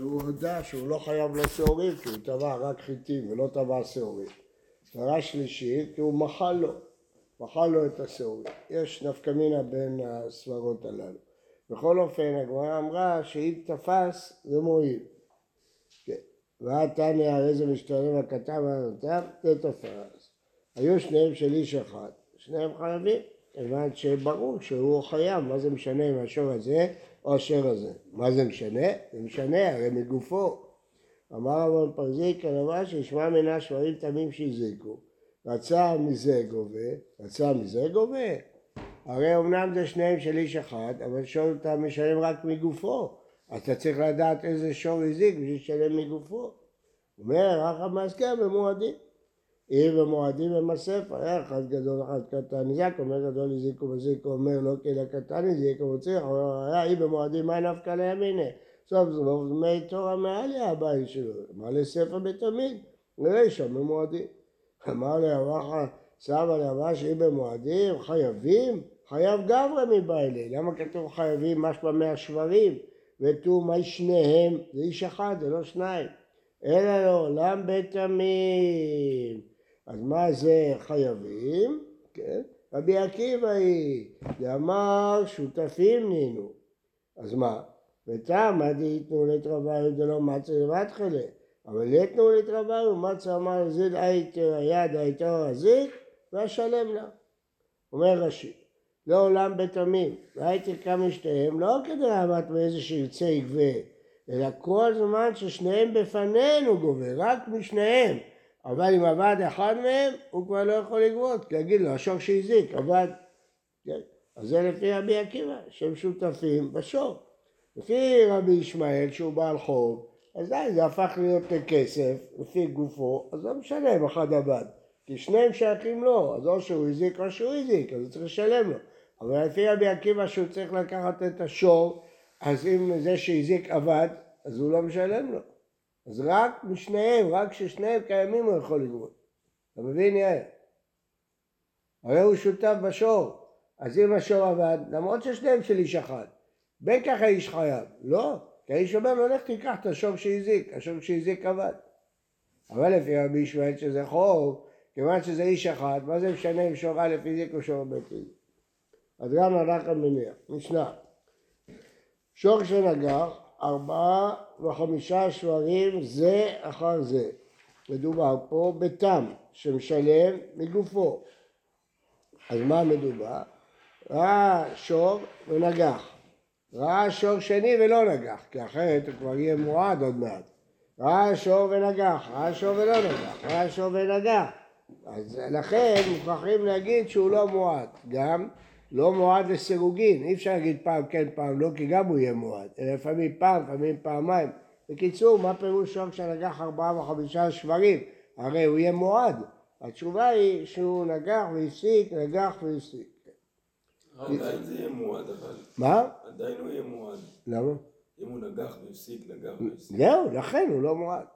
הוא הודה שהוא לא חייב לו שעורים כי הוא טבע רק חיטים ולא טבע שעורים. סברה שלישית כי הוא מחל לו, מחל לו את השעורים. יש נפקא מינה בין הסברות הללו. בכל אופן הגמרא אמרה שאם תפס זה מועיל. כן. ואת תניא הרי זה משתלם הקטן והנותן זה תפס. היו שניהם של איש אחד, שניהם חייבים. כיוון שברור שהוא חייב, מה זה משנה אם השור הזה השור הזה? מה זה משנה? זה משנה, הרי מגופו. אמר רבן פרזי כדבר שישמע מן השברים תמים שהזיקו. רצה מזה גובה, רצה מזה גובה. הרי אמנם זה שניהם של איש אחד, אבל שור אתה משלם רק מגופו. אתה צריך לדעת איזה שור הזיק בשביל לשלם מגופו. אומר, רחב מעסקה במועדים. אם במועדים הם הספר, היה אחד גדול, אחד קטן נזק, אומר גדול הזיקו וזיקו, אומר לא כי לקטן הזיקו וצריך, היה אם במועדים מה נפקא לימיני, סוף סוף דמי תורה מעלי הבית שלו, מה לספר בתמיד, נראה שם במועדים. אמר לאבך, סבא לאבך שאם במועדים חייבים, חייב גברי מבעלי, למה כתוב חייבים? משמע מהשברים, ותו מה שניהם, זה איש אחד, זה לא שניים, אלא לעולם בתמים. אז מה זה חייבים? כן? רבי עקיבא היא, דאמר שותפים נינו. אז מה? ותמה דהיתנו לתרוויו דלא מצה לבד חלה. אבל יתנו לתרוויו מצה אמר זיל הייתר היד הייתר הזיק ואשלם לה. אומר רש"י, לעולם בתמים, והייתי קם משתיהם לא כדי לעמת מאיזה שירצה יגבה, אלא כל זמן ששניהם בפנינו גובה, רק משניהם. אבל אם עבד אחד מהם, הוא כבר לא יכול לגבות, כי יגיד לו, השור שהזיק, עבד. כן? אז זה לפי רבי עקיבא, שהם שותפים בשור. לפי רבי ישמעאל, שהוא בעל חוב, אז די, זה הפך להיות לכסף, לפי גופו, אז לא משנה אם אחד עבד. כי שניהם שייכים לו, אז או שהוא הזיק או שהוא הזיק, אז הוא צריך לשלם לו. אבל לפי רבי עקיבא שהוא צריך לקחת את השור, אז אם זה שהזיק עבד, אז הוא לא משלם לו. אז רק משניהם, רק כששניהם קיימים הוא יכול לגבות. אתה מבין יאיר? הרי הוא שותף בשור. אז אם השור עבד, למרות ששניהם של איש אחד, בין ככה איש חייב. לא, כי האיש אומר לו, לך תיקח את השור שהזיק, השור שהזיק עבד. אבל לפי רבי ישמעאל שזה חוב, כיוון שזה איש אחד, מה זה משנה אם שור א' הזיק או שור ב' הזיק? אז גם אנחנו מניח. משנה. שור שנגח ארבעה וחמישה שברים זה אחר זה. מדובר פה בתם שמשלם מגופו. אז מה מדובר? ראה שור ונגח. ראה שור שני ולא נגח, כי אחרת הוא כבר יהיה מועד עוד מעט. ראה שור ונגח, ראה שור ולא נגח, ראה שור ונגח. אז לכן מוכרחים להגיד שהוא לא מועד. גם לא מועד לסירוגין, אי אפשר להגיד פעם כן פעם לא, כי גם הוא יהיה מועד, אלא לפעמים פעם, לפעמים פעמיים. בקיצור, מה פירוש שור שנגח ארבעה וחמישה שברים? הרי הוא יהיה מועד. התשובה היא שהוא נגח והפסיק, נגח והפסיק. עדיין זה יהיה מועד אבל. מה? עדיין הוא יהיה מועד. למה? אם הוא נגח והפסיק, נגח והפסיק. זהו, לכן הוא לא מועד.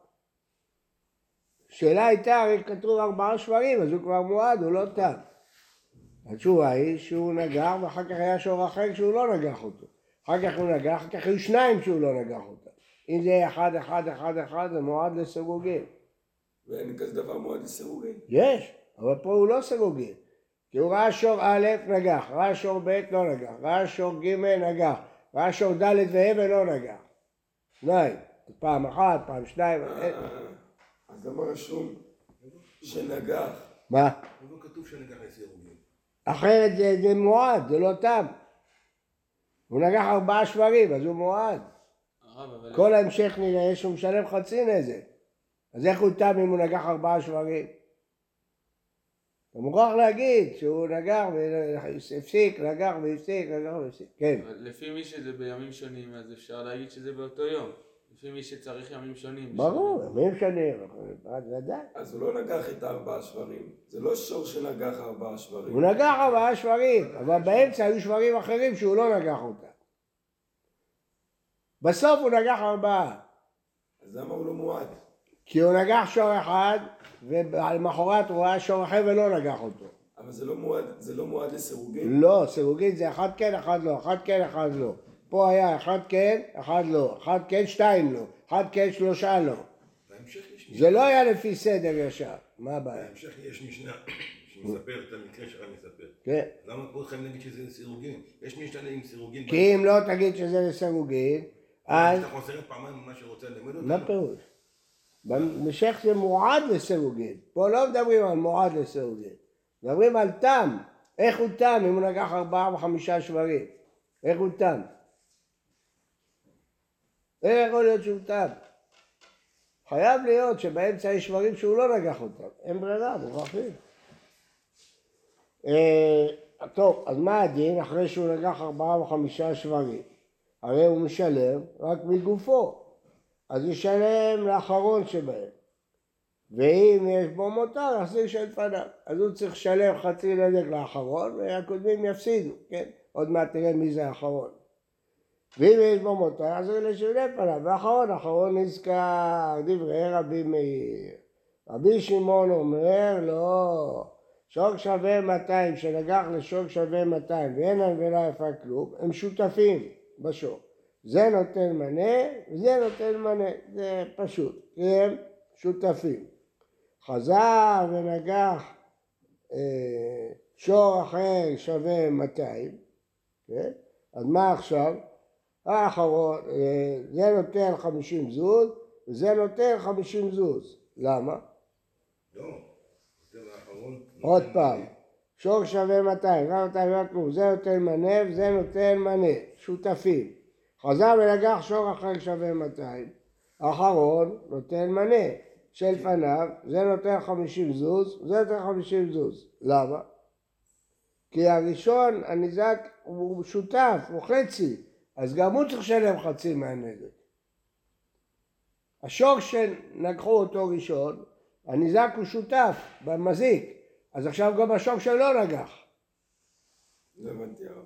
השאלה הייתה, הרי כתוב ארבעה שברים, אז הוא כבר מועד, הוא לא תם. התשובה היא שהוא נגח ואחר כך היה שור אחר שהוא לא נגח אותו. אחר כך הוא נגח, אחר כך היו שניים שהוא לא נגח אותם. אם זה אחד, אחד, אחד, אחד, זה מועד לסירוגין. ואין כזה דבר מועד לסירוגין. יש, אבל פה הוא לא סירוגין. כי הוא ראה שור א', נגח, ראה שור ב', לא נגח, ראה שור ג', נגח, ראה שור ד' וה' ולא נגח. שניים. פעם אחת, פעם שניים. אה, אז למה רשום שנגח? מה? לא כתוב שנגח לסירוגין. אחרת זה, זה מועד, זה לא תם. הוא נגח ארבעה שברים, אז הוא מועד. כל ההמשך נראה שהוא משלם חצי נזק. אז איך הוא תם אם הוא נגח ארבעה שברים? אתה מוכרח להגיד שהוא נגח והפסיק, נגח והפסיק, נגח והפסיק. כן. לפי מי שזה בימים שונים, אז אפשר להגיד שזה באותו יום. לפי מי שצריך ימים שונים. ברור, ימים שנים, ודאי. אז הוא לא נגח את הארבעה שברים. זה לא שור שנגח ארבעה שברים. הוא נגח ארבעה שברים, אבל באמצע היו שברים אחרים שהוא לא נגח אותם. בסוף הוא נגח ארבעה. אז למה הוא לא מועד? כי הוא נגח שור אחד, ולמחרת הוא ראה שור אחר ולא נגח אותו. אבל זה לא מועד, זה לא מועד לסירוגין? לא, סירוגין זה אחד כן, אחד לא, אחד כן, אחד לא. פה היה אחד כן, אחד לא, אחד כן, שתיים לא. אחד כן שלושה לא. זה לא היה לפי סדר ישר, מה הבעיה? בהמשך יש משנה שמספר את המקרה שהרב מספר. כן. למה פה חייבים להגיד שזה סירוגין? יש משנה עם סירוגין. כי אם לא תגיד שזה לסירוגין, אז אתה חוזר פעמיים ממה שרוצה ללמד אותנו. מה פירוש? במשך זה מועד לסירוגין. פה לא מדברים על מועד לסירוגין. מדברים על תם. איך הוא תם אם הוא לקח ארבעה וחמישה שברים? איך הוא תם? איך יכול להיות שהוא תם? חייב להיות שבאמצע יש שברים שהוא לא לקח אותם. אין ברירה, מוכרחים. אה, טוב, אז מה הדין אחרי שהוא לקח ארבעה וחמישה שברים? הרי הוא משלם רק מגופו. אז ישלם לאחרון שבהם. ואם יש בו מותר, יחזיר שלפניו. אז הוא צריך לשלם חצי נזק לאחרון, והקודמים יפסידו, כן? עוד מעט תראה מי זה האחרון. ואם יש בו מותר, יחזיר לשלפניו. ואחרון, אחרון נזכר, דברי רבי מאיר. רבי שמעון אומר, לא, שוק שווה 200, שנגח לשוק שווה 200, ואין ולא יפה כלום, הם שותפים בשוק. זה נותן מנה, וזה נותן מנה, זה פשוט, הם שותפים. חזר ונגח אה, שור אחר שווה 200, כן? אז מה עכשיו? האחרון, אה, זה נותן 50 זוז, וזה נותן 50 זוז. למה? לא. עוד פעם, שור שווה 200, גם 200 לא כלום, זה נותן מנה וזה נותן מנה, שותפים. חזר ונגח שור אחר שווה 200, האחרון נותן מנה, שלפניו זה נותן 50 זוז, זה נותן 50 זוז. למה? כי הראשון, הניזק, הוא שותף, הוא חצי, אז גם הוא צריך לשלם חצי מהנזק. השור שנגחו אותו ראשון, הניזק הוא שותף במזיק, אז עכשיו גם השור שלו נגח. לא הבנתי הרב.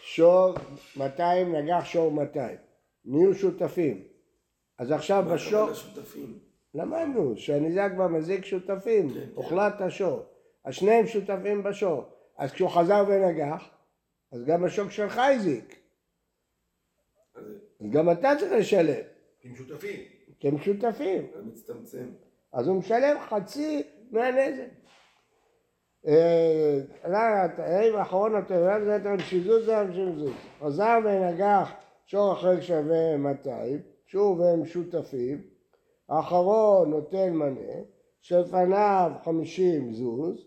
שור 200 נגח שור 200, נהיו שותפים. אז עכשיו מה בשור? למדנו שהניזק והמזיק שותפים, כן, כן. הוחלט השור. אז שניהם שותפים בשור. אז כשהוא חזר ונגח, אז גם השור שלך הזיק. אז גם אתה צריך לשלם, כי הם שותפים. כי הם שותפים. זה מצטמצם. אז הוא משלם חצי מהנזק. אה, האם האחרון התורה זה יותר שיזוז זה שיזוז. חזר ונגח שור אחר שווה 200, שוב הם שותפים, האחרון נותן מנה, שלפניו 50 זוז,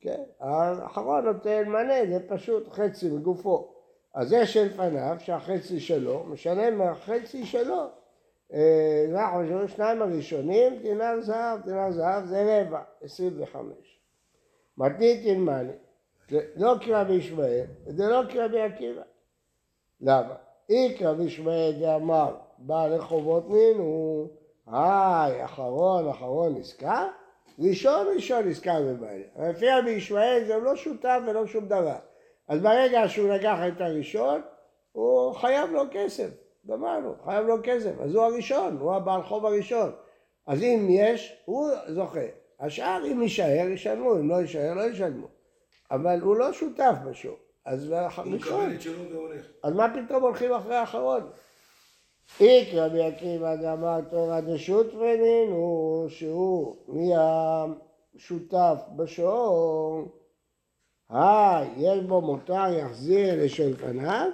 כן, האחרון נותן מנה, זה פשוט חצי מגופו. אז זה שלפניו, שהחצי שלו, משלם מהחצי שלו. אה, אנחנו חושבים, שניים הראשונים, דינר זהב, דינר זהב זה רבע, 25. מתנית ילמני, לא כרבי ישמעאל, זה לא כרבי עקיבא. למה? אי כרבי ישמעאל דאמר, בעל רחובות נינו, היי, אחרון, אחרון נזכר? ראשון, ראשון נזכר. אבל לפי רבי ישמעאל זה לא שותף ולא שום דבר. אז ברגע שהוא לקח את הראשון, הוא חייב לו כסף. גמרנו, חייב לו כסף. אז הוא הראשון, הוא הבעל חוב הראשון. אז אם יש, הוא זוכה. השאר, אם יישאר, ישלמו, אם לא יישאר, לא ישלמו. אבל הוא לא שותף בשוק. אז הוא הראשון, מקבל את שלו והולך. אז מה פתאום הולכים אחרי האחרון? איקרא עקיבא דאמר תורא דשותפנין הוא שהוא נהיה שותף בשור. היי, יש בו מותר יחזיר לשלפניו,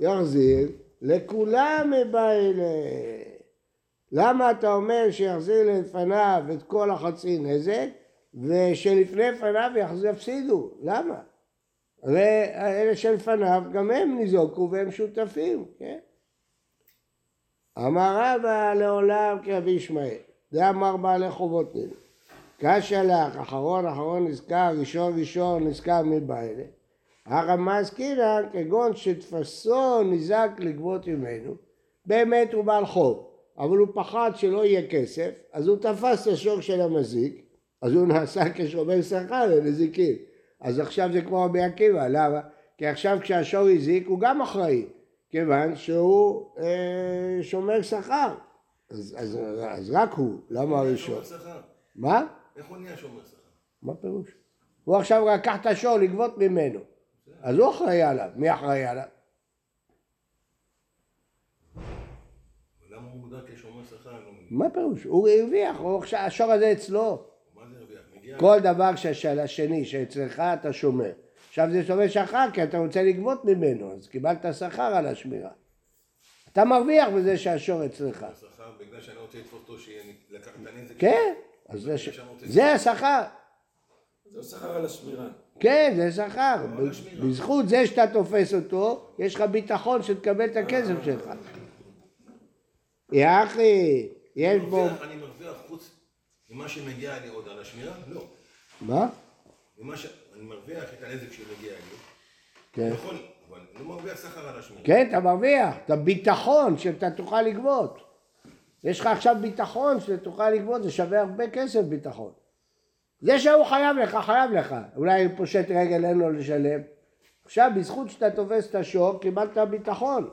יחזיר לכולם מבעילה. למה אתה אומר שיחזיר לפניו את כל החצי נזק, ושלפני פניו יפסידו? למה? הרי אלה שלפניו גם הם ניזוקו והם שותפים, כן? אמר רבא לעולם כרבי ישמעאל, זה אמר בעלי חובות נינו. קשה לך, אחרון אחרון נזכר, ראשון ראשון נזכר מבעלה. הרמז קינן כגון שתפסו נזק לגבות ממנו, באמת הוא בעל חוב, אבל הוא פחד שלא יהיה כסף, אז הוא תפס את השור של המזיק, אז הוא נעשה כשומר שכר לנזיקין. אז עכשיו זה כמו רבי עקיבא, למה? כי עכשיו כשהשור הזיק הוא גם אחראי, כיוון שהוא אה, שומר שכר. אז, אז, אז רק הוא, למה הראשון? מה? איך הוא נהיה שומר שכר? מה פירוש? הוא עכשיו לקח את השור לגבות ממנו, אז הוא אחראי עליו, מי אחראי עליו? לא. מה פירוש? הוא הרוויח, השור הזה אצלו. כל דבר של השני שאצלך אתה שומר. עכשיו זה שומר שכר כי אתה רוצה לגבות ממנו, אז קיבלת שכר על השמירה. אתה מרוויח בזה שהשור אצלך. שכר בגלל שאני רוצה לתפוס אותו שלקח את הנזק. כן, אז זה, ש... זה השכר. זה שכר על השמירה. כן, זה שכר. לא. בזכות זה שאתה תופס אותו, יש לך ביטחון שתקבל את הכסף שלך. יא אחי, יש בו... אני מרוויח חוץ ממה שמגיע לי עוד על השמירה? לא. מה? ממה ש... אני מרוויח את הנזק שמגיע לי. כן. נכון, אבל אני לא מרוויח שכר על השמירה. כן, אתה מרוויח, אתה ביטחון שאתה תוכל לגבות. יש לך עכשיו ביטחון שאתה תוכל לגבות, זה שווה הרבה כסף ביטחון. זה שהוא חייב לך, חייב לך. אולי פושט רגל אין לו לשלם. עכשיו, בזכות שאתה תופס את השור, קיבלת ביטחון.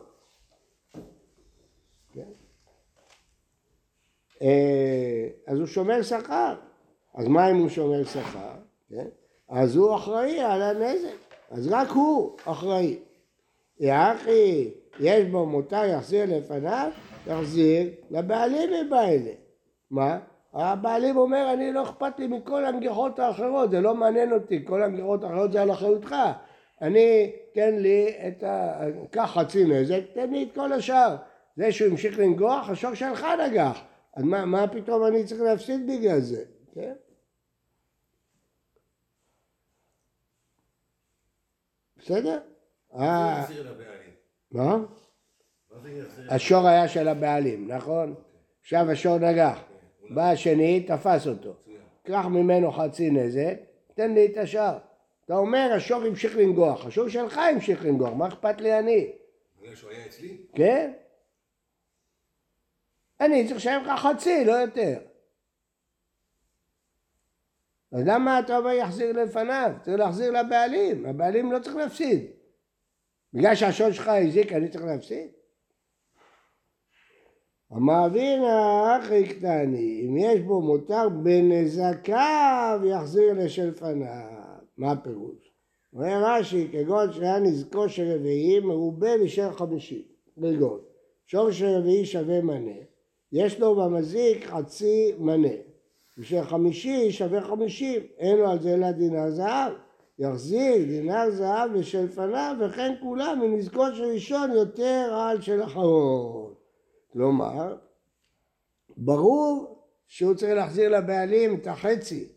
כן. אה, אז הוא שומר שכר. אז מה אם הוא שומר שכר? כן? אז הוא אחראי על הנזק. אז רק הוא אחראי. יא אחי, יש בו מותר יחזיר לפניו, יחזיר לבעלים מבעלה. מה? הבעלים אומר, אני לא אכפת לי מכל הנגיחות האחרות, זה לא מעניין אותי, כל הנגיחות האחרות זה על אחריותך. אני, תן לי את ה... קח חצי נזק, תן לי את כל השאר. זה שהוא המשיך לנגוח, השור שלך נגח. אז מה, מה פתאום אני צריך להפסיד בגלל זה? כן? בסדר? מה השור היה של הבעלים, נכון? עכשיו השור נגח. בא השני, תפס אותו. קח ממנו חצי נזק, תן לי את השאר. אתה אומר, השור המשיך לנגוח, השור שלך המשיך לנגוח, מה אכפת לי אני? בגלל שהוא היה אצלי? כן? אני צריך לשלם לך חצי, לא יותר. אז למה אתה אומר יחזיר לפניו? צריך להחזיר לבעלים, הבעלים לא צריך להפסיד. בגלל שהשור שלך הזיק אני צריך להפסיד? המעבינה אחי קטני, אם יש בו מותר בנזקיו יחזיר לשלפניו. מה הפירוש? אומר רש"י, כגון שהיה נזקו של רביעי מרובה בשל חמישי. כגון, שור של רביעי שווה מנה, יש לו במזיק חצי מנה. בשל חמישי שווה חמישים, אין לו על זה אלא דינר זהב. יחזיר דינר זהב לשל פניו, וכן כולם מנזקו של ראשון יותר על של אחרון. כלומר, ברור שהוא צריך להחזיר לבעלים את החצי,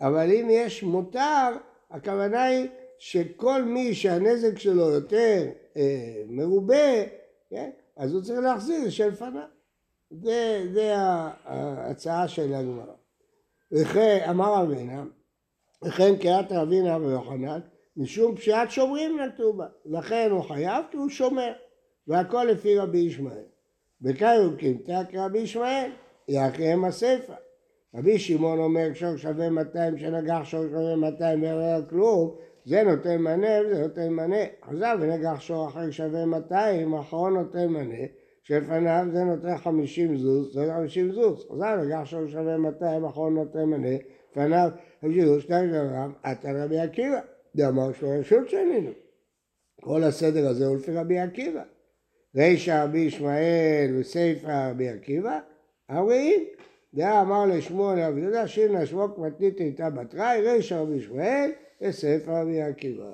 אבל אם יש מותר, הכוונה היא שכל מי שהנזק שלו יותר אה, מרובה, כן? אז הוא צריך להחזיר של פניו. זה, זה ההצעה של הגמרא. וכן, אמר אבינה, וכן קריאת רבינה ויוחנן, משום פשיעת שומרים נטו בה. לכן הוא חייב כי הוא שומר, והכל לפי רבי ישמעאל. בקריוקים תק רבי ישמעאל, יאחיהם הסיפא. רבי שמעון אומר שור שווה 200 שנגח שור שווה 200 ולא היה כלום, זה נותן מנה וזה נותן מנה. חזר ונגח שור אחר שווה 200, האחרון נותן מנה, שלפניו זה נותן 50 זוז, זה 50 זוז. חזר ונגח שור שווה 200, האחרון נותן מנה, לפניו 50 זוז, שתיים גרם, עתה רבי עקיבא. דאמר שלו רשות שנינו. כל הסדר הזה הוא לפי רבי עקיבא. רישא רבי ישמעאל וסיפא רבי עקיבא, אמרים, דעה אמר לשמואל רבי יהודה, שירנה שמוק מתנית איתה בתראי, רישא רבי ישמעאל וסיפא רבי עקיבא.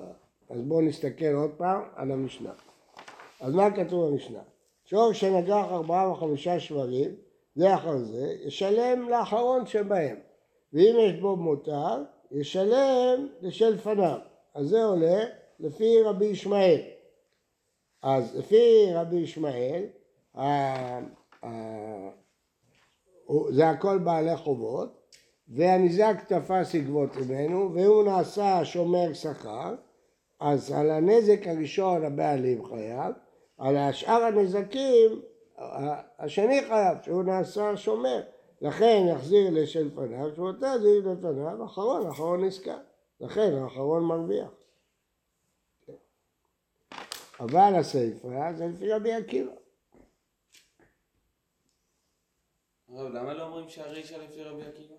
אז בואו נסתכל עוד פעם על המשנה. אז מה כתוב במשנה? שור שנגח ארבעה וחמישה שברים, זה אחר זה, ישלם לאחרון שבהם. ואם יש בו מותר, ישלם לשל פניו. אז זה עולה לפי רבי ישמעאל. אז לפי רבי ישמעאל, זה הכל בעלי חובות, והניזק תפס לגבות ממנו, והוא נעשה שומר שכר, אז על הנזק הראשון הבעלים חייב, על השאר הנזקים השני חייב, שהוא נעשה שומר. לכן יחזיר לשל פניו, שהוא נותן יחזיר לפניו, אחרון, אחרון נזכר. לכן האחרון מרוויח. אבל הסיפא זה לפי רבי עקיבא. הרב, למה לא אומרים שהרישא לפי רבי עקיבא?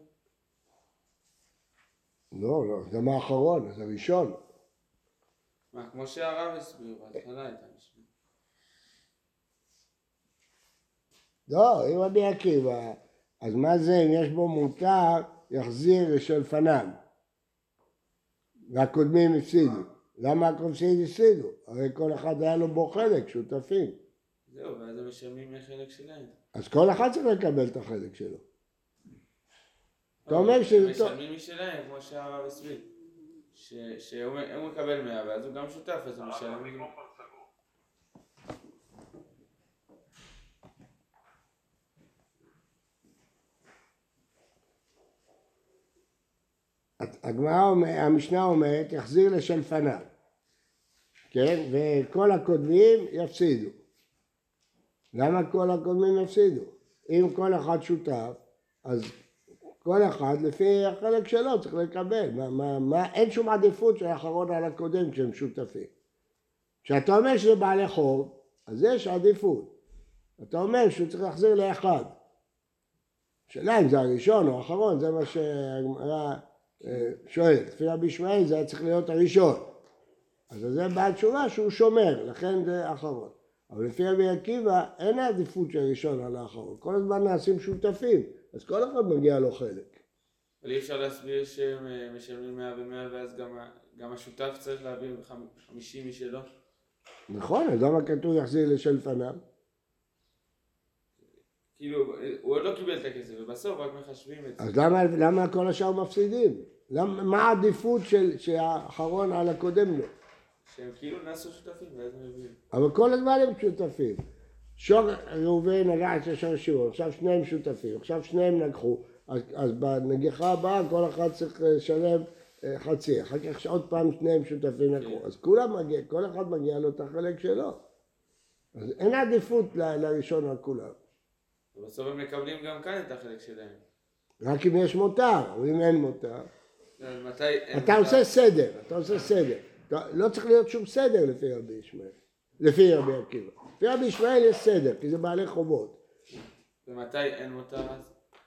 לא, לא, זה מה האחרון, זה ראשון. מה, כמו שהרב הסביר בהתחלה הייתה משנה. לא, אם רבי עקיבא, אז מה זה אם יש בו מותר, יחזיר לשלפניו. והקודמים הפסידו. למה הקודמים הפסידו? הרי כל אחד היה לו בו חלק, שותפים. זהו, ואז הם משלמים מהחלק שלהם. אז כל אחד צריך לקבל את החלק שלו. אתה אומר שזה טוב. משלמים משלהם, כמו שהרב הסביר. ש- שהוא הוא מקבל 100 ואז הוא גם שותף, אז הוא משלם. הגמרא, המשנה אומרת, יחזיר לשלפניו, כן? וכל הקודמים יפסידו. למה כל הקודמים יפסידו? אם כל אחד שותף, אז כל אחד לפי החלק שלו צריך לקבל. מה, מה, מה, אין שום עדיפות של האחרון על הקודם כשהם שותפים. כשאתה אומר שזה בעלי חוב, אז יש עדיפות. אתה אומר שהוא צריך להחזיר לאחד. השאלה אם זה הראשון או האחרון, זה מה שהגמרא אה, שואלת. לפי רבי ישמעאל זה היה צריך להיות הראשון. אז זה בעל תשובה שהוא שומר, לכן זה האחרון. אבל לפי רבי עקיבא אין עדיפות של ראשון על האחרון. כל הזמן נעשים שותפים, אז כל אחד מגיע לו חלק. אבל אי אפשר להסביר שהם אה, משלמים 100 ו-100 ואז גם גם השותף צריך להביא 50 משלו. נכון, אז למה כתוב יחזיר לשלפניו? כאילו, הוא עוד לא קיבל את הכסף, ובסוף רק מחשבים את זה. אז למה, למה כל השאר מפסידים? למה, מה העדיפות של, שהאחרון על הקודם לו? שהם כאילו נעשו שותפים, ואז הם מביאים. אבל כל הזמן הם שותפים. שור ראובן נגע את שור שמעון, עכשיו שניהם שותפים, עכשיו שניהם נגחו, אז, אז בנגיחה הבאה כל אחד צריך לשלם אה, חצי, אחר כך עוד פעם שניהם שותפים לקחו, אז כולם מגיע, כל אחד מגיע לו את החלק שלו. אז אין עדיפות ל- לראשון על כולם, ובסוף הם מקבלים גם כאן את החלק שלהם. רק אם יש מותר, אבל אם אין מותר, אתה? עושה סדר, אתה עושה סדר. לא צריך להיות שום סדר לפי רבי ישמעאל, לפי רבי עקיבא. לפי רבי ישמעאל יש סדר, כי זה בעלי חובות. ומתי אין מותר אז?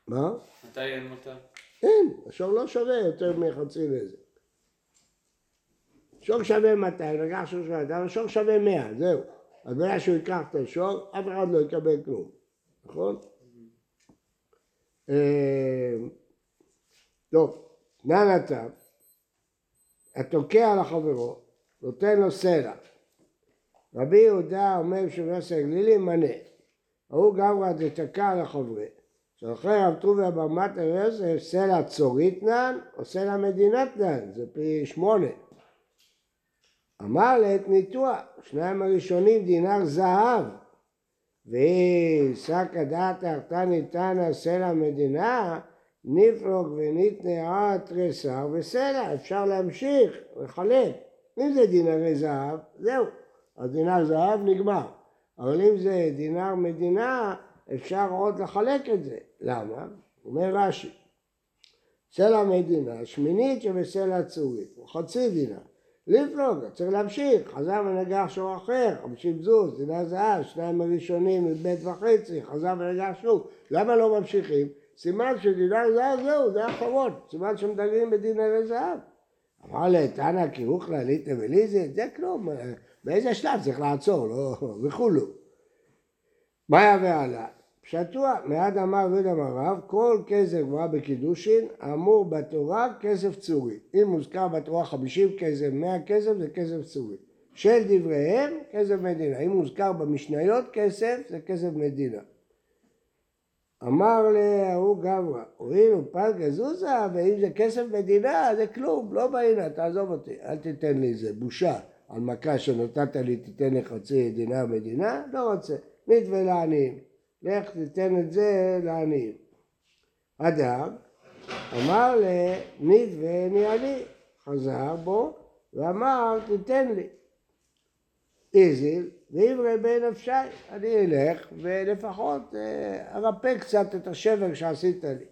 מה? מתי אין מותר? אין, השור לא שווה יותר מחצי נזק. שור שווה 200, לקח שור שווה 200, השור שווה 100, זהו. אז ברגע שהוא ייקח את השור, אף אחד לא יקבל כלום, נכון? אה, טוב, נא נתן, התוקע לחברו, נותן לו סלע. רבי יהודה אומר שבמסר גלילי מנה. ההוא גמרא דתקע לחברי. שאחרי רב טוביה ברמת יוסף סלע צוריתנן או סלע מדינתנן, זה פי שמונה. אמר לעת ניתוח, שניים הראשונים דינר זהב, והיא שקא דעתא ארתא ניתנה סלע מדינה, נפלוג וניתנעה תריסר וסלע, אפשר להמשיך לחלק. אם זה דינרי זהב, זהו, אז דינר זהב נגמר. אבל אם זה דינר מדינה, אפשר עוד לחלק את זה. למה? אומר רש"י, סלע מדינה, שמינית שבסלע צורית, חצי דינר. לפלוג, צריך להמשיך, חזר ונגח שור אחר, חמישים זוז, דינר זהב, שניים הראשונים מבית וחצי, חזר ונגח שוב. למה לא ממשיכים? סימן שדינר זהב זהו, זה האחרון, סימן שמדלגים בדינרי זהב. אמר כי הוא כללית וליזי, זה כלום, באיזה שלב צריך לעצור, לא, וכולו. מה יהווה עלה? פשטוע, מיד אמר רבי אמר רב, כל כסף גבוהה בקידושין, אמור בתורה כסף צורי. אם מוזכר בתורה 50 כסף, 100 כסף, זה כסף צורי. של דבריהם, כסף מדינה. אם מוזכר במשניות כסף, זה כסף מדינה. אמר להוא גברא, הואיל ופלגה זוזה, ואם זה כסף מדינה, זה כלום, לא בעינה, תעזוב אותי, אל תיתן לי זה, בושה. על מכה שנתת לי, תיתן לי חצי דינר מדינה, לא רוצה. נתווה לעניים. לך תיתן את זה לעניים. אדם אמר לנדווה ניעני, חזר בו ואמר תיתן לי. איזיל ואיברי בנפשי, אני אלך ולפחות אה, ארפא קצת את השבר שעשית לי.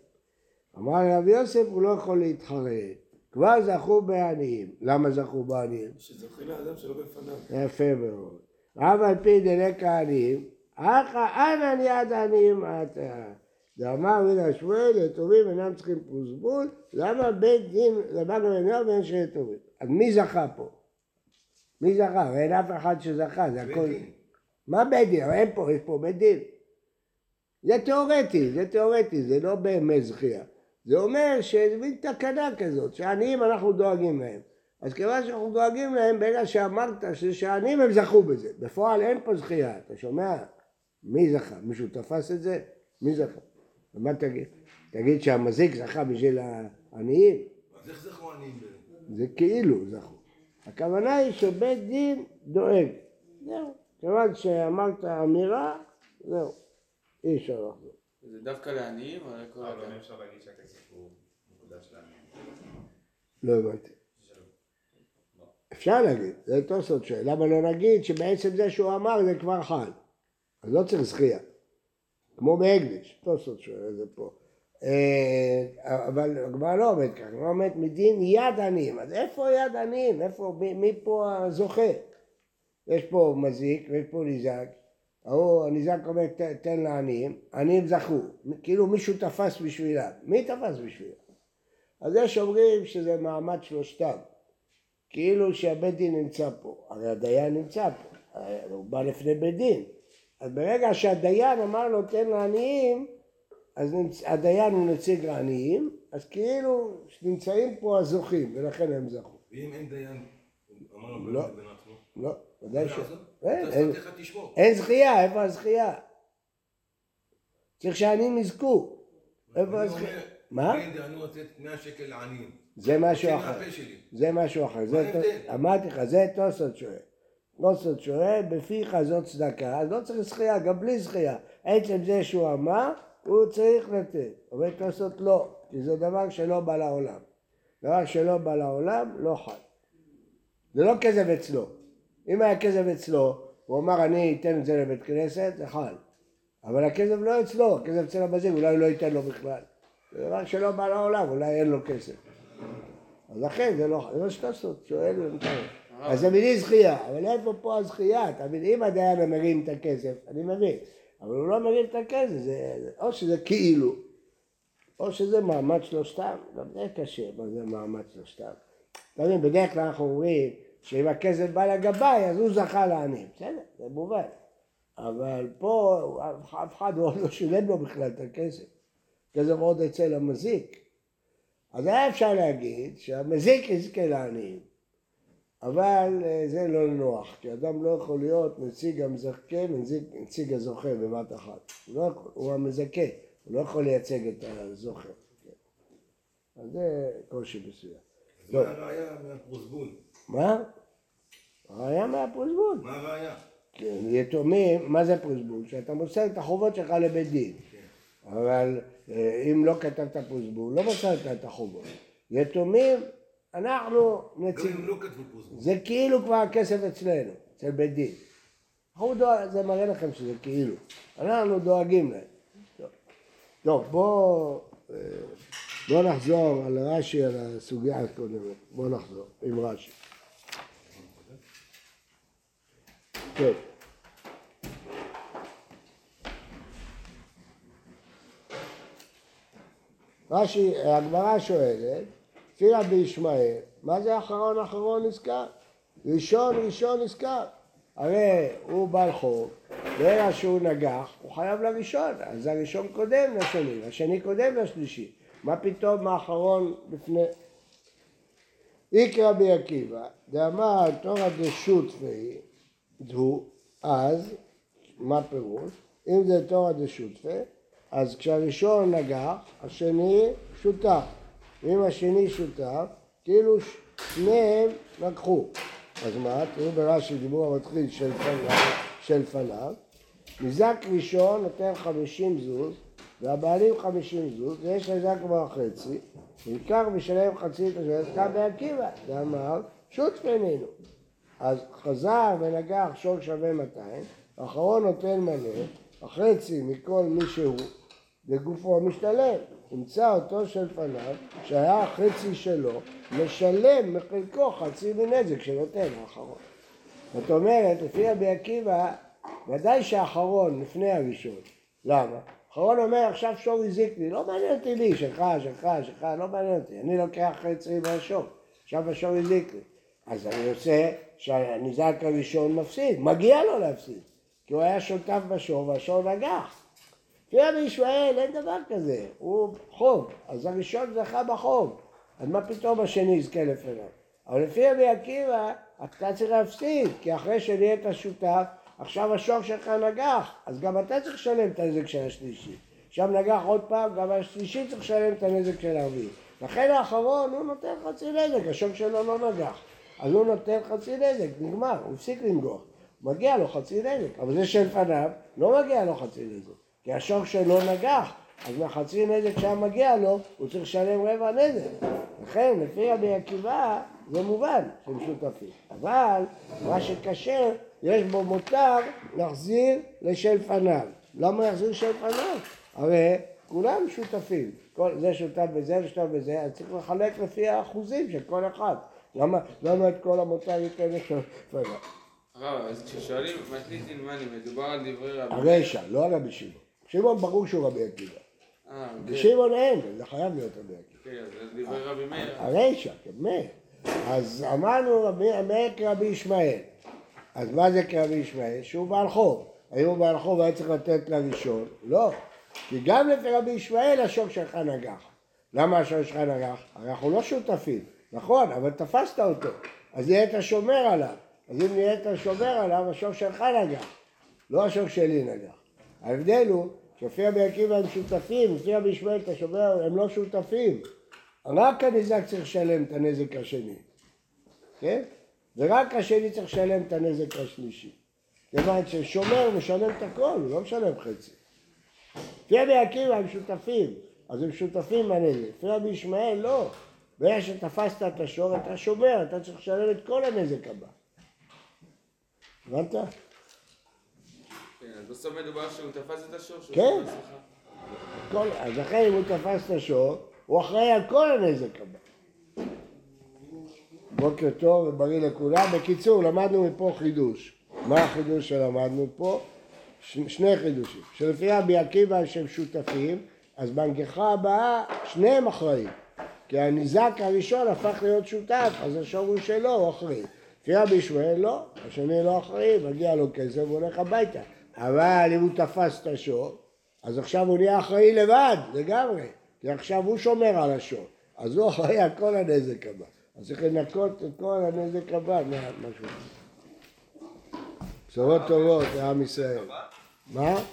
אמר רבי יוסף הוא לא יכול להתחרט, כבר זכו בעניים. למה זכו בעניים? שזוכרים לאדם שלא בפניו. יפה מאוד. רב על פי דלק העניים, אחא אנא יד העניים אתה. ואמר רבי השמואל, יתומים אינם צריכים פרוסבול, למה בית דין לבן ולנוער ואין שני יתומים? אז מי זכה פה? מי זכה? אין אף אחד שזכה, זה הכל... מה בית דין? אין פה, יש פה בית דין. זה תיאורטי, זה תיאורטי, זה לא באמת זכייה. זה אומר שזה מין תקנה כזאת, שעניים אנחנו דואגים להם. אז כיוון שאנחנו דואגים להם, ברגע שאמרת שהעניים הם זכו בזה. בפועל אין פה זכייה, אתה שומע? מי זכה? מישהו תפס את זה? מי זכה? ומה תגיד? תגיד שהמזיק זכה בשביל העניים? אז איך זכו עניים באמת? זה כאילו זכו. הכוונה היא שבית דין דואג. זהו. כיוון שאמרת אמירה, זהו. אי אפשר לחזור. זה דווקא לעניים לכל אבל אדם? אי אפשר להגיד שהכסף הוא מקודש לעניים. לא הבנתי. אפשר להגיד, זה תוספות שואל. למה לא נגיד שבעצם זה שהוא אמר זה כבר חל? אז לא צריך זכייה. כמו בהקדש, תוספות שואל זה פה. אה, אבל הגמרא לא עומד ככה, הגמרא עומד מדין יד עניים. אז איפה יד עניים? איפה, מי, מי פה הזוכה? יש פה מזיק ויש פה ניזק. ההוא, הניזק אומר "ת- תן לעניים, עניים זכו. כאילו מישהו תפס בשבילם. מי תפס בשבילם? אז יש אומרים שזה מעמד שלושתם. כאילו שהבית דין נמצא פה. הרי הדיין נמצא פה. הוא בא לפני בית דין. אז ברגע שהדיין אמר לו תן לעניים, אז נמצ... הדיין הוא נציג לעניים, אז כאילו נמצאים פה הזוכים, ולכן הם זכו. ואם אין דיין, אמרנו לא. לא, ודאי ש... לעשות? אין, זכייה, איפה הזכייה? צריך שהעניים יזכו. איפה הזכייה? מה? אין דענו לתת 100 שקל לעניים. זה משהו אחר. זה משהו אחר. אמרתי לך, זה תוספות שואל. תוספות שואל, בפיך זאת צדקה, אז לא צריך זכייה, גם בלי זכייה. עצם זה שהוא אמר, הוא צריך לתת. אומר תוספות לא, כי זה דבר שלא בא לעולם. דבר שלא בא לעולם, לא חל. זה לא כסף אצלו. אם היה כסף אצלו, הוא אמר אני אתן את זה לבית כנסת, זה חל. אבל הכסף לא אצלו, הכסף אצל המזיק, אולי הוא לא ייתן לו בכלל. זה דבר שלא בא לעולם, אולי אין לו כסף. אז לכן זה לא, זה לא שתוספות, שואל ומתאר. אז זה מיני זכייה, אבל איפה פה הזכייה? אם הדיין מרים את הכסף, אני מבין, אבל הוא לא מרים את הכסף, זה, או שזה כאילו, או שזה מעמד שלושתם, גם זה קשה, מה זה מעמד שלושתם. אתה מבין, בדרך כלל אנחנו אומרים שאם הכסף בא לגבאי, אז הוא זכה לעניים, בסדר, זה מובן. אבל פה אף- אחד עוד לא שילם לו בכלל את הכסף. הכסף עוד אצל המזיק. אז היה אפשר להגיד שהמזיק יזכה לעניים, אבל אה, זה לא נוח, כי אדם לא יכול להיות נציג המזכה, נציג, נציג הזוכה בבת אחת. הוא, לא יכול, הוא המזכה, הוא לא יכול לייצג את הזוכה. אז זה קושי מסוים. אז מה הראיה מהפרוזבול? מה? ראיה מהפרוזבול. מה הראיה? כן, יתומים, מה זה פרוזבול? שאתה מוסר את החובות שלך לבית דין. אבל אה, אם לא כתבת פרוזבול, לא מסרת את החובות. יתומים, אנחנו גם נציג... אם לא כתבו פרוזבול. זה כאילו כבר הכסף אצלנו, אצל בית דין. אנחנו דואג, זה מראה לכם שזה כאילו. אנחנו דואגים להם. טוב, טוב בואו אה, בוא נחזור על רש"י, על הסוגיה הקודמת. בואו נחזור עם רש"י. טוב. רש"י, הגמרא שואלת, לפי רבי ישמעאל, מה זה אחרון אחרון נזכר? ראשון ראשון נזכר. הרי הוא בעל חוב, ברגע שהוא נגח, הוא חייב לראשון, אז הראשון קודם לשני, והשני קודם לשלישי. מה פתאום האחרון לפני... איקרא בי עקיבא, דאמר תורא דשותפי דהו, אז, מה פירוש? אם זה תורא דשותפי, אז כשהראשון נגח, השני שותף. ואם השני שותף, כאילו שניהם לקחו. אז מה? תראו ברש"י דיבור המתחיל של פניו, של פניו. נזק ראשון נותן חמישים זוז, והבעלים חמישים זוז, ויש לזק כבר חצי, נלקח ושלם חצי את השלם, קם בעקיבא, ואמר, שוט פנינו. אז חזר ונגח שור שווה 200, האחרון נותן מלא, החצי מכל מי שהוא, לגופו המשתלם. ימצא אותו של פניו, שהיה החצי שלו, משלם מחלקו חצי מנזק שנותן האחרון. זאת אומרת, לפי רבי עקיבא, ודאי שהאחרון לפני הראשון. למה? האחרון אומר, עכשיו שור הזיק לי, לא מעניין אותי לי, שלך, שלך, שלך, לא מעניין אותי, אני לוקח חצי מהשור, עכשיו השור הזיק לי. אז אני עושה שהניזק הראשון מפסיד, מגיע לו להפסיד, כי הוא היה שותף בשור והשור נגח. לפי רבי ישמעאל אין דבר כזה, הוא חוב, אז הראשון זכה בחוב, אז מה פתאום השני יזכה לפניו? אבל לפי רבי עקיבא, אתה צריך להפסיד, כי אחרי שנהיית שותף, עכשיו השור שלך נגח, אז גם אתה צריך לשלם את הנזק של השלישי. עכשיו נגח עוד פעם, גם השלישי צריך לשלם את הנזק של הרביעי. לכן האחרון הוא נותן חצי נזק, השור שלו לא נגח. אז הוא נותן חצי נזק, נגמר, הוא הפסיק לנגוח. מגיע לו חצי נזק, אבל זה שלפניו לא מגיע לו חצי נזק, כי השור שלו נגח, אז מהחצי נזק שהיה מגיע לו, הוא צריך לשלם רבע נזק. לכן, לפי רבי עקיבא, זה מובן שהם שותפים. אבל מה שקשה, יש בו מותר להחזיר לשלפניו. למה להחזיר לשלפניו? הרי כולם שותפים. כל, זה שותף בזה, זה שותף בזה, אז צריך לחלק לפי האחוזים של כל אחד. למה, למה את כל המותר ייתן לשלפניו? הרב, אז כששואלים מתניתין מאני, מדובר על דברי רבי... הרשע, לא על רבי שמעון. שמעון ברור שהוא רבי עקיבא. אה, בשמעון אין, זה חייב להיות רבי עקיבא. כן, אז זה דברי רבי מאיר. הרשע, כן, אז אמרנו רבי מאיר כרבי ישמעאל. אז מה זה כרבי ישמעאל? שהוא בעל חוב. האם הוא בעל חוב היה צריך לתת לראשון? לא. כי גם לפי רבי ישמעאל השור שלך נגח. למה השור שלך נגח? הרי אנחנו לא שותפים. נכון, אבל תפסת אותו. אז נהיית שומר עליו. אז אם נהיית שומר עליו, השור שלך נגח. לא השור שלי נגח. ההבדל הוא שלפי רבי עקיבא הם שותפים, לפי רבי ישמעאל אתה שומר, הם לא שותפים. רק הנזק צריך לשלם את הנזק השני, כן? ורק השני צריך לשלם את הנזק השלישי. כיוון ששומר משלם את הכל, הוא לא משלם חצי. לפי רבי עקיבא הם שותפים, אז הם שותפים בנזק. לפי רבי ישמעאל לא. ברגע שתפסת את השור אתה שומר, אתה צריך לשלם את כל הנזק הבא. הבנת? כן, אז בסוף מדובר שהוא תפס את השור, כן. כל, אז לכן אם הוא תפס את השור, הוא אחראי על כל הנזק הבא. בוקר טוב ובריא לכולם. בקיצור, למדנו מפה חידוש. מה החידוש שלמדנו פה? ש, שני חידושים. שלפי רבי עקיבא שהם שותפים, אז בהנגחה הבאה שניהם אחראים. כי הניזק הראשון הפך להיות שותף, אז השור הוא שלו, הוא אחראי. לפי רבי ישמעאל לא, השני לא אחראי, מגיע לו כסף והוא הולך הביתה. אבל אם הוא תפס את השור, אז עכשיו הוא נהיה אחראי לבד, לגמרי. כי עכשיו הוא שומר על השור. אז הוא אחראי על כל הנזק הבא. אז צריך לנקות את כל הנזק הבא מהמשהו. בשורות טובות לעם ישראל. מה?